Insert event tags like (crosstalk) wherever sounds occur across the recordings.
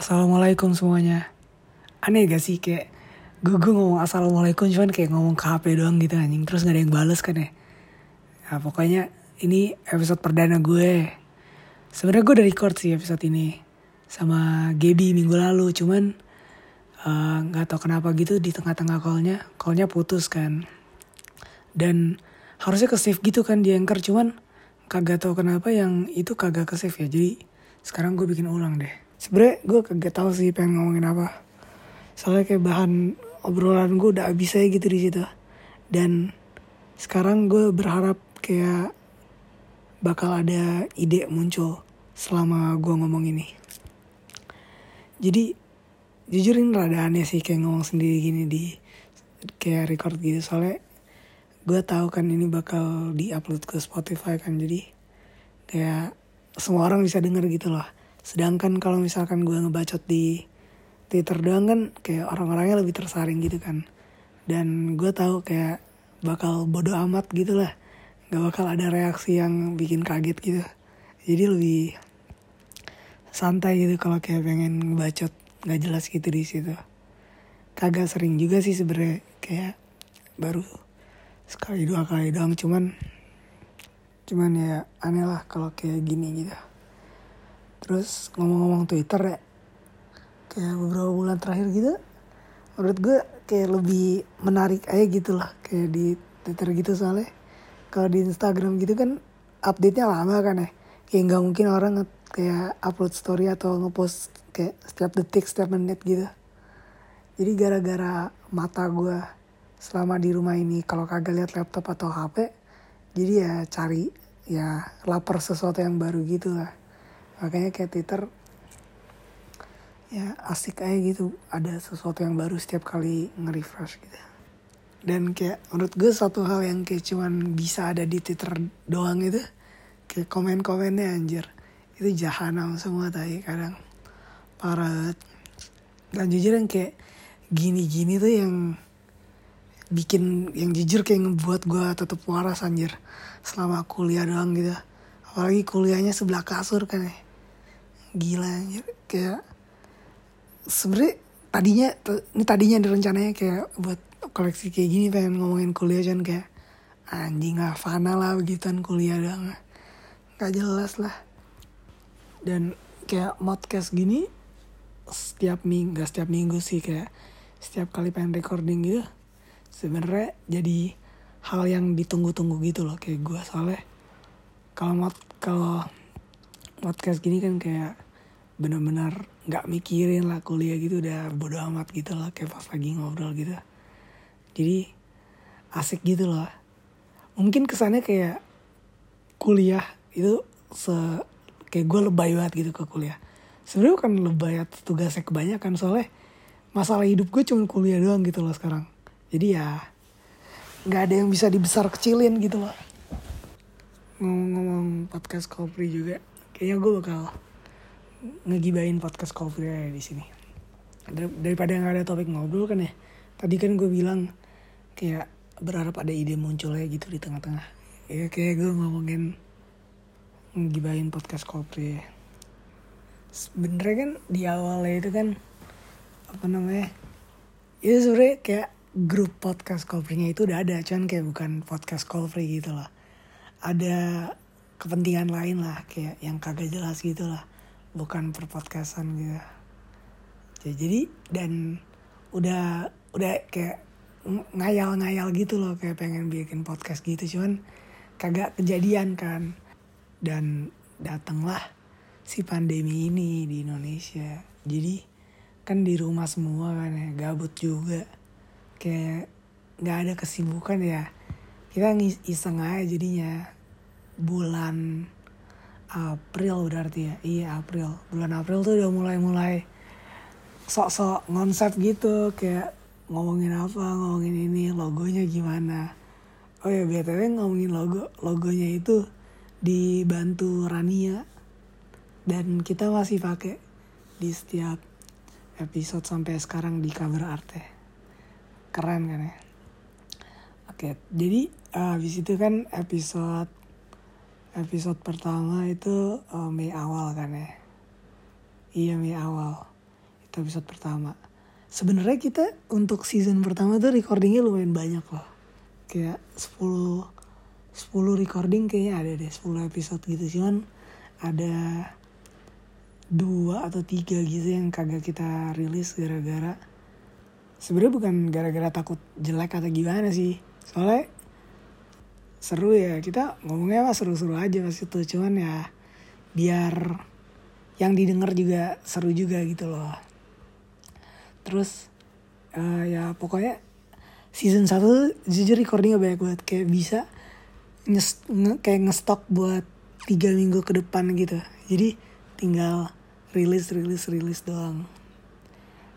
Assalamualaikum semuanya. Aneh gak sih kayak gue, gue ngomong assalamualaikum cuman kayak ngomong ke HP doang gitu anjing terus gak ada yang bales kan ya. Nah, pokoknya ini episode perdana gue. Sebenarnya gue udah record sih episode ini sama Gaby minggu lalu cuman eh, nggak uh, tahu kenapa gitu di tengah-tengah callnya callnya putus kan dan harusnya ke save gitu kan di anchor cuman kagak tahu kenapa yang itu kagak ke save ya jadi sekarang gue bikin ulang deh sebenernya gue kagak tahu sih pengen ngomongin apa. Soalnya kayak bahan obrolan gue udah habis aja gitu di situ. Dan sekarang gue berharap kayak bakal ada ide muncul selama gue ngomong ini. Jadi jujur ini rada aneh sih kayak ngomong sendiri gini di kayak record gitu. Soalnya gue tahu kan ini bakal diupload ke Spotify kan. Jadi kayak semua orang bisa denger gitu loh sedangkan kalau misalkan gue ngebacot di Twitter doang kan kayak orang-orangnya lebih tersaring gitu kan. Dan gue tahu kayak bakal bodoh amat gitu lah. Nggak bakal ada reaksi yang bikin kaget gitu. Jadi lebih santai gitu kalau kayak pengen ngebacot nggak jelas gitu di situ. Kagak sering juga sih sebenernya kayak baru sekali dua kali doang. Cuman cuman ya aneh lah kalau kayak gini gitu terus ngomong-ngomong Twitter ya kayak beberapa bulan terakhir gitu menurut gue kayak lebih menarik aja gitu lah kayak di Twitter gitu. Soalnya kalau di Instagram gitu kan update-nya lama kan ya kayak nggak mungkin orang kayak upload story atau ngepost kayak setiap detik setiap menit gitu. Jadi gara-gara mata gue selama di rumah ini kalau kagak lihat laptop atau HP jadi ya cari ya lapar sesuatu yang baru gitu lah makanya kayak Twitter ya asik aja gitu. Ada sesuatu yang baru setiap kali nge-refresh gitu. Dan kayak menurut gue satu hal yang kayak cuman bisa ada di Twitter doang gitu kayak komen-komennya anjir. Itu jahanam semua tadi kadang parah. Dan jujur yang kayak gini-gini tuh yang bikin yang jujur kayak ngebuat gue tetap waras anjir. Selama kuliah doang gitu. Apalagi kuliahnya sebelah kasur kan ya gila anjir. Kayak sebenernya tadinya ini tadinya rencananya kayak buat koleksi kayak gini pengen ngomongin kuliah kan kayak anjing lah fana lah begituan kuliah doang nggak jelas lah. Dan kayak podcast gini setiap minggu gak setiap minggu sih kayak setiap kali pengen recording gitu sebenarnya jadi hal yang ditunggu-tunggu gitu loh kayak gue soalnya kalau mod kalau podcast gini kan kayak benar-benar nggak mikirin lah kuliah gitu udah bodo amat gitu loh kayak pas lagi ngobrol gitu. Jadi asik gitu loh. Mungkin kesannya kayak kuliah itu se kayak gue lebay banget gitu ke kuliah. Sebenarnya kan lebay tugasnya kebanyakan soalnya masalah hidup gue cuma kuliah doang gitu loh sekarang. Jadi ya nggak ada yang bisa dibesar kecilin gitu loh. Ngomong-ngomong podcast Kopri juga kayaknya gue bakal ngegibain podcast aja di sini. Dar daripada nggak ada topik ngobrol kan ya tadi kan gue bilang kayak berharap ada ide munculnya gitu di tengah-tengah. Ya kayak gue ngomongin ngegibain podcast Kopri ya. sebenernya kan di awalnya itu kan apa namanya itu sebenernya kayak grup podcast Kopri-nya itu udah ada cuman kayak bukan podcast Kopri gitu loh ada kepentingan lain lah kayak yang kagak jelas gitu lah. Bukan per podcastan gitu. Jadi dan udah udah kayak ngayal-ngayal gitu loh kayak pengen bikin podcast gitu. Cuman kagak kejadian kan. Dan datanglah si pandemi ini di Indonesia. Jadi kan di rumah semua kan ya gabut juga. Kayak nggak ada kesibukan ya. Kita iseng aja jadinya bulan April berarti ya. Iya April. Bulan April tuh udah mulai-mulai sok-sok konsep gitu kayak ngomongin apa ngomongin ini logonya gimana. Oh ya btw ngomongin logo logonya itu dibantu Rania. Dan kita masih pakai di setiap episode sampai sekarang di cover art ya. Keren kan ya? Oke jadi uh, habis itu kan episode episode pertama itu uh, Mei awal kan ya? Iya Mei awal. Itu episode pertama. Sebenarnya kita untuk season pertama tuh recordingnya lumayan banyak loh. Kayak 10 10 recording kayaknya ada deh 10 episode gitu. Cuman ada dua atau tiga gitu yang kagak kita rilis gara-gara sebenarnya bukan gara-gara takut jelek atau gimana sih. Soalnya seru ya. Kita ngomongnya mah seru-seru aja pas itu. Cuman ya biar yang didengar juga seru juga gitu loh. Terus uh, ya pokoknya season 1 jujur recordingnya banyak banget. Kayak bisa nge, kayak ngestok buat tiga minggu ke depan gitu. Jadi tinggal rilis rilis rilis doang.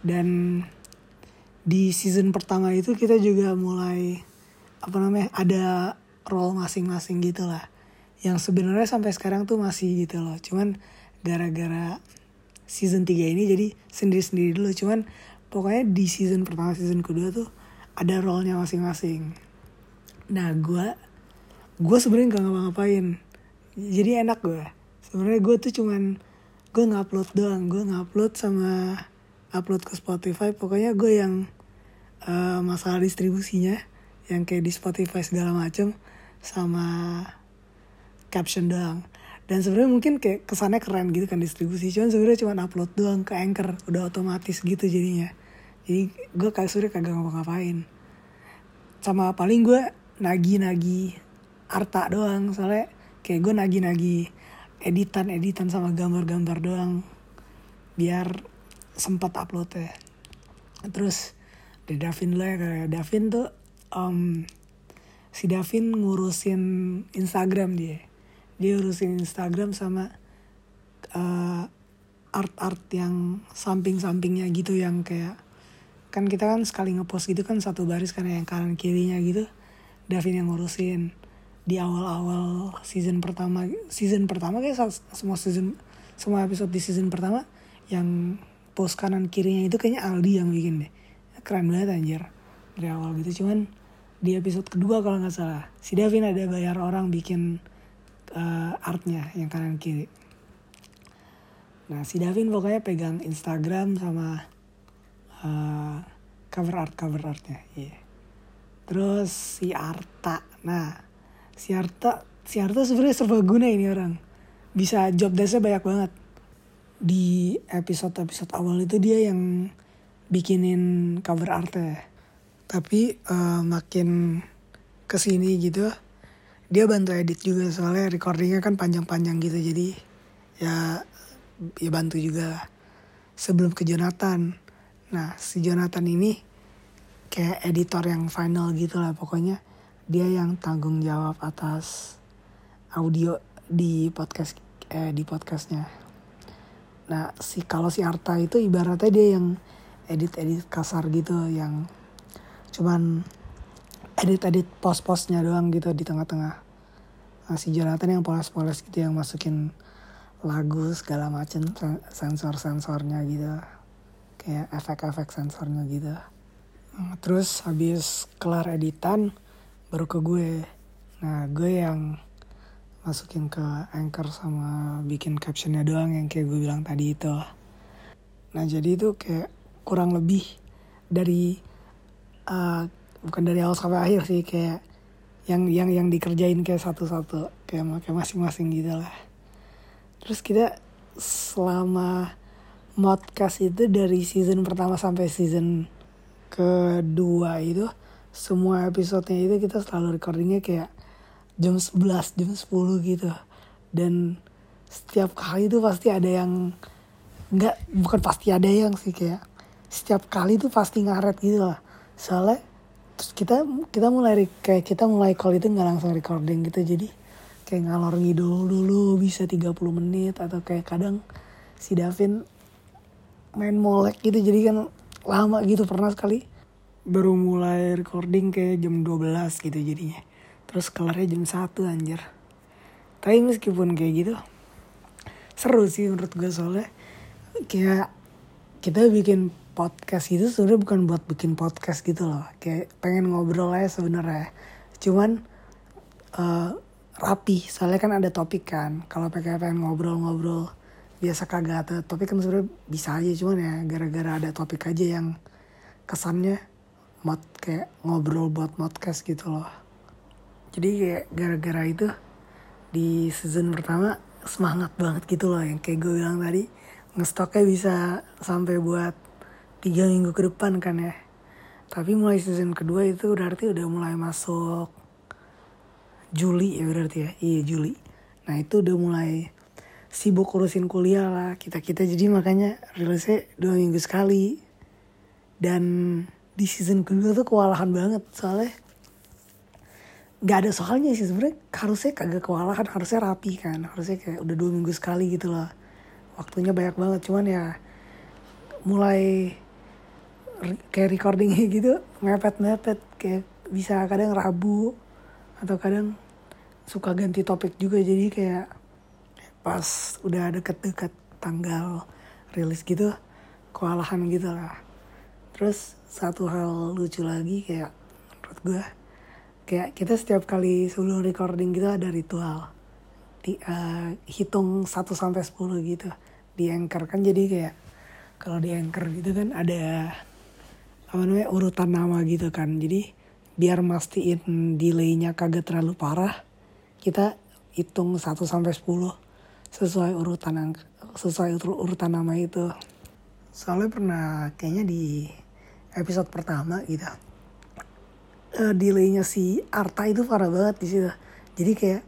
Dan di season pertama itu kita juga mulai apa namanya ada role masing-masing gitu lah. Yang sebenarnya sampai sekarang tuh masih gitu loh. Cuman gara-gara season 3 ini jadi sendiri-sendiri dulu. Cuman pokoknya di season pertama season kedua tuh ada role-nya masing-masing. Nah gue gue sebenarnya gak ngapa-ngapain. Jadi enak gue sebenarnya gue tuh cuman gue ngupload doang. Gue ngupload sama upload ke Spotify. Pokoknya gue yang uh, masalah distribusinya yang kayak di Spotify segala macem sama caption doang. Dan sebenarnya mungkin kayak kesannya keren gitu kan distribusi. Cuman sebenarnya cuma upload doang ke anchor. Udah otomatis gitu jadinya. Jadi gue kayak sebenarnya kagak ngapa-ngapain. Sama paling gue nagi-nagi arta doang. Soalnya kayak gue nagi-nagi editan editan sama gambar-gambar doang. Biar sempat upload ya terus dari Davin lah ya kayak Davin tuh um, si Davin ngurusin Instagram dia. Dia urusin Instagram sama uh, art-art yang samping-sampingnya gitu yang kayak kan kita kan sekali ngepost gitu kan satu baris kan yang kanan kirinya gitu. Davin yang ngurusin di awal-awal season pertama season pertama kayak semua season semua episode di season pertama yang post kanan kirinya itu kayaknya Aldi yang bikin deh. Keren banget anjir dari awal gitu. Cuman di episode kedua kalau nggak salah si Davin ada bayar orang bikin uh, artnya yang kanan kiri. Nah si Davin pokoknya pegang Instagram sama uh, cover art cover artnya. Yeah. Terus si Arta, nah si Arta si Arta sebenarnya serbaguna ini orang, bisa job desknya banyak banget. Di episode-episode awal itu dia yang bikinin cover artnya, tapi uh, makin ke sini gitu dia bantu edit juga soalnya recordingnya kan panjang-panjang gitu. Jadi ya ya bantu juga sebelum ke Jonathan. Nah si Jonathan ini kayak editor yang final gitu lah pokoknya. Dia yang tanggung jawab atas audio di podcast eh, di podcastnya. Nah si kalau si Arta itu ibaratnya dia yang edit edit kasar gitu yang cuman edit-edit post-postnya doang gitu di tengah-tengah. Nah, si Jonathan yang poles-poles gitu yang masukin lagu segala macem sensor-sensornya gitu. Kayak efek-efek sensornya gitu. Nah, terus habis kelar editan baru ke gue. Nah gue yang masukin ke anchor sama bikin captionnya doang yang kayak gue bilang tadi itu. Nah jadi itu kayak kurang lebih dari uh, bukan dari awal sampai akhir sih kayak yang yang yang dikerjain kayak satu-satu kayak kayak masing-masing gitu lah. Terus kita selama modcast itu dari season pertama sampai season kedua itu semua episodenya itu kita selalu recordingnya kayak jam 11 jam 10 gitu. Dan setiap kali itu pasti ada yang nggak bukan pasti ada yang sih kayak setiap kali itu pasti ngaret gitu lah soalnya terus kita kita mulai kayak kita mulai call itu nggak langsung recording gitu. Jadi kayak ngalor ngidul dulu bisa 30 menit atau kayak kadang si Davin main molek gitu. Jadi kan lama gitu pernah sekali. Baru mulai recording kayak jam 12 gitu jadinya. Terus kelarnya jam 1 anjir. Tapi meskipun kayak gitu seru sih menurut gue soalnya. Kayak kita bikin podcast itu sebenarnya bukan buat bikin podcast gitu loh. Kayak pengen ngobrol aja sebenarnya. Cuman uh, rapi. Soalnya kan ada topik kan. Kalau pengen pengen ngobrol-ngobrol biasa kagak ada topik kan sebenarnya bisa aja. Cuman ya gara-gara ada topik aja yang kesannya mod kayak ngobrol buat podcast gitu loh. Jadi kayak gara-gara itu di season pertama semangat banget gitu loh. Yang kayak gue bilang tadi ngestoknya bisa sampai buat tiga minggu ke depan kan ya. Tapi mulai season kedua itu berarti udah mulai masuk Juli ya berarti ya? Iya Juli. Nah itu udah mulai sibuk urusin kuliah lah kita kita jadi makanya rilisnya dua minggu sekali. Dan di season kedua tuh kewalahan banget soalnya nggak ada soalnya sih sebenarnya. Harusnya kagak kewalahan harusnya rapi kan. Harusnya kayak udah dua minggu sekali gitu lah waktunya banyak banget cuman ya mulai kayak recordingnya (laughs) gitu mepet mepet kayak bisa kadang rabu atau kadang suka ganti topik juga. Jadi kayak pas udah deket-deket tanggal rilis gitu kewalahan gitu lah. Terus satu hal lucu lagi kayak menurut gue kayak kita setiap kali sebelum recording gitu ada ritual. Di, uh, hitung 1 sampai 10 gitu di anchor. Kan jadi kayak kalau di anchor gitu kan ada apa namanya urutan nama gitu kan. Jadi biar mastiin delaynya kagak terlalu parah kita hitung 1 sampai 10 sesuai urutan sesuai urutan nama itu. Soalnya pernah kayaknya di episode pertama gitu uh, delaynya si Arta itu parah banget di situ. Jadi kayak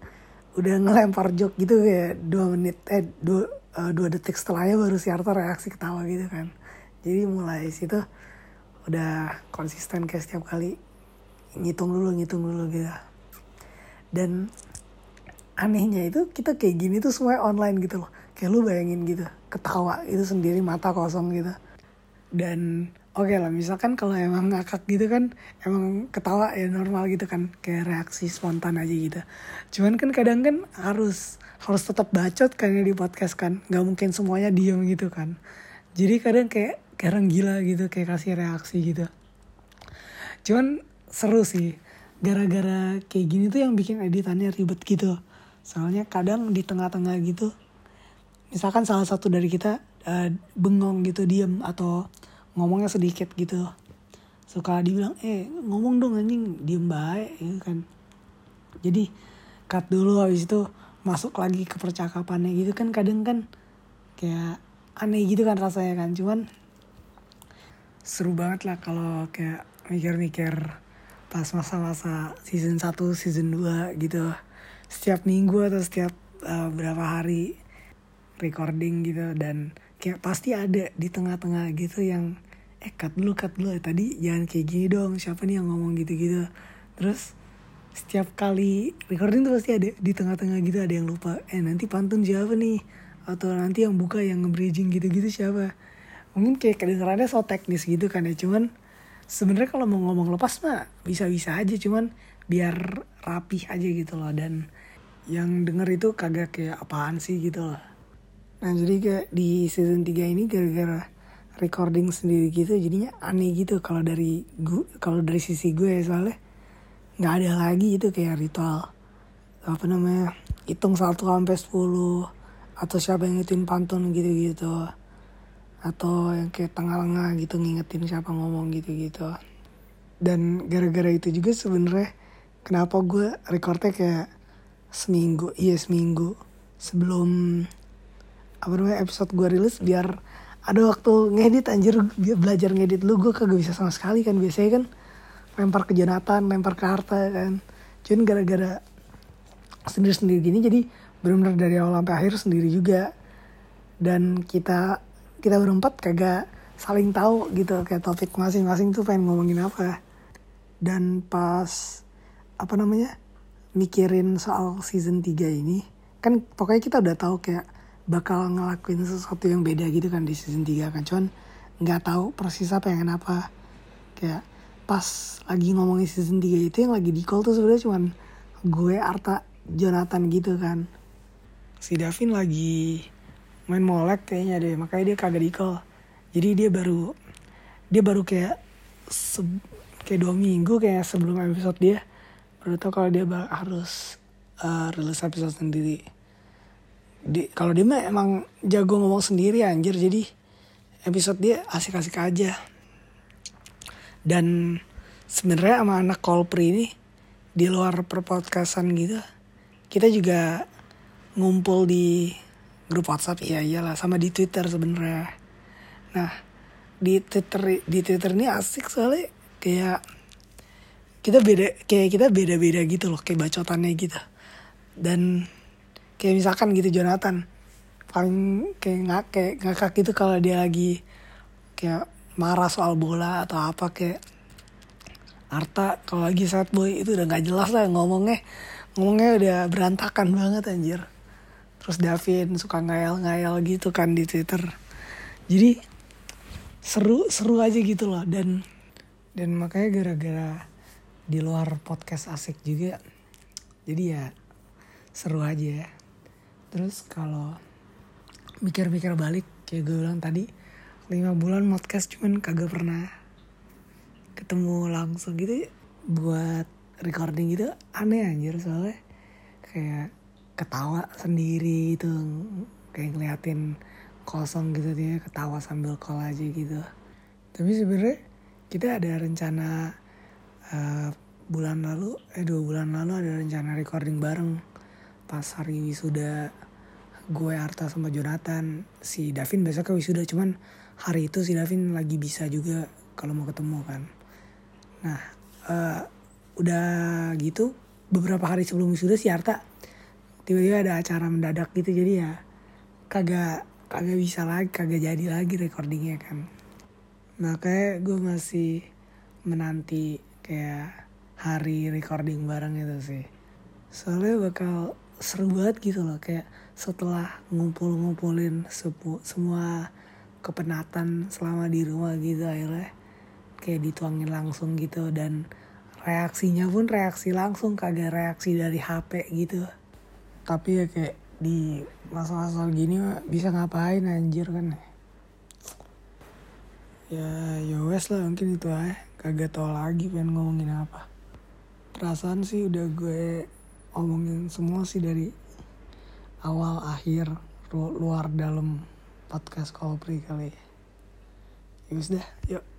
udah ngelempar joke gitu kayak dua menit eh dua uh, dua detik setelahnya baru si Arta reaksi ketawa gitu kan. Jadi mulai situ udah konsisten kayak setiap kali ngitung dulu ngitung dulu gitu. Dan anehnya itu kita kayak gini tuh semua online gitu loh. Kayak lu bayangin gitu ketawa itu sendiri mata kosong gitu. Dan oke okay lah misalkan kalau emang ngakak gitu kan emang ketawa ya normal gitu kan. Kayak reaksi spontan aja gitu. Cuman kan kadang kan harus harus tetap bacot kayaknya di podcast kan. Nggak mungkin semuanya diem gitu kan. Jadi kadang kayak kadang gila gitu kayak kasih reaksi gitu. Cuman seru sih gara-gara kayak gini tuh yang bikin editannya ribet gitu. Soalnya kadang di tengah-tengah gitu misalkan salah satu dari kita uh, bengong gitu diem atau ngomongnya sedikit gitu. Suka dibilang eh ngomong dong anjing diem baik gitu kan. Jadi cut dulu habis itu masuk lagi ke percakapannya gitu kan kadang kan kayak aneh gitu kan rasanya kan. Cuman seru banget lah kalau kayak mikir-mikir pas masa-masa season 1, season 2 gitu. Setiap minggu atau setiap uh, berapa hari recording gitu dan kayak pasti ada di tengah-tengah gitu yang eh cut dulu cut dulu. Tadi jangan kayak gini dong. Siapa nih yang ngomong gitu-gitu? Terus setiap kali recording tuh pasti ada di tengah-tengah gitu ada yang lupa eh nanti pantun siapa nih? Atau nanti yang buka yang nge-bridging gitu-gitu siapa mungkin kayak kedengarannya so teknis gitu kan ya cuman sebenarnya kalau mau ngomong lepas mah bisa-bisa aja cuman biar rapih aja gitu loh dan yang denger itu kagak kayak apaan sih gitu loh. Nah jadi kayak di season 3 ini gara-gara recording sendiri gitu jadinya aneh gitu kalau dari gue kalau dari sisi gue ya soalnya nggak ada lagi itu kayak ritual apa namanya hitung satu sampai sepuluh atau siapa yang ngingetin pantun gitu-gitu atau yang kayak tengah-tengah gitu ngingetin siapa ngomong gitu-gitu. Dan gara-gara itu juga sebenarnya kenapa gue recordnya kayak seminggu iya seminggu sebelum apa namanya episode gue rilis biar ada waktu ngedit anjir belajar ngedit lu gue kagak bisa sama sekali kan. Biasanya kan lempar ke Jonathan lempar ke Harta kan. Cuman gara-gara sendiri sendiri gini jadi benar-benar dari awal sampai akhir sendiri juga. Dan kita kita berempat kagak saling tahu gitu kayak topik masing-masing tuh pengen ngomongin apa. Dan pas apa namanya mikirin soal season 3 ini kan pokoknya kita udah tahu kayak bakal ngelakuin sesuatu yang beda gitu kan di season 3 kan. Cuman nggak tahu persis apa yang kenapa. Kayak pas lagi ngomongin season 3 itu yang lagi di call tuh sebenarnya cuman gue Arta Jonathan gitu kan. Si Davin lagi main molek kayaknya deh makanya dia kagak di call jadi dia baru dia baru kayak se kayak dua minggu kayak sebelum episode dia baru tau kalau dia harus uh, rilis episode sendiri. Di kalau dia mah emang jago ngomong sendiri anjir. Jadi episode dia asik-asik aja. Dan sebenarnya sama anak Kolpri ini di luar perpodcastan gitu kita juga ngumpul di grup WhatsApp iya iyalah sama di Twitter sebenarnya. Nah di Twitter di Twitter ini asik soalnya kayak kita beda kayak kita beda-beda gitu loh kayak bacotannya gitu. Dan kayak misalkan gitu Jonathan paling kayak nggak kayak ngakak gitu kalau dia lagi kayak marah soal bola atau apa kayak Arta kalau lagi sad boy itu udah nggak jelas lah ngomongnya. Ngomongnya udah berantakan banget anjir terus Davin suka ngayal-ngayal gitu kan di Twitter. Jadi seru seru aja gitu loh. Dan dan makanya gara-gara di luar podcast asik juga jadi ya seru aja. Ya terus kalau mikir-mikir balik kayak gue bilang tadi lima bulan podcast cuman kagak pernah ketemu langsung gitu buat recording gitu. Aneh anjir soalnya. Kayak ketawa sendiri itu kayak ngeliatin kosong gitu dia ketawa sambil call aja gitu. Tapi sebenarnya kita ada rencana uh, bulan lalu eh dua bulan lalu ada rencana recording bareng pas hari wisuda gue Arta sama Jonathan. Si Davin besok ke wisuda cuman hari itu si Davin lagi bisa juga kalau mau ketemu kan. Nah uh, udah gitu beberapa hari sebelum wisuda si Arta tiba-tiba ada acara mendadak gitu jadi ya kagak kagak bisa lagi kagak jadi lagi recordingnya kan. Makanya gue masih menanti kayak hari recording bareng itu sih. Soalnya bakal seru banget gitu loh kayak setelah ngumpul-ngumpulin semua kepenatan selama di rumah gitu akhirnya kayak dituangin langsung gitu dan reaksinya pun reaksi langsung kagak reaksi dari HP gitu tapi ya kayak di masa-masa gini bisa ngapain anjir kan ya ya wes lah mungkin itu aja kagak tau lagi pengen ngomongin apa perasaan sih udah gue omongin semua sih dari awal akhir luar dalam podcast Kopri kali ya. Yus dah, yuk.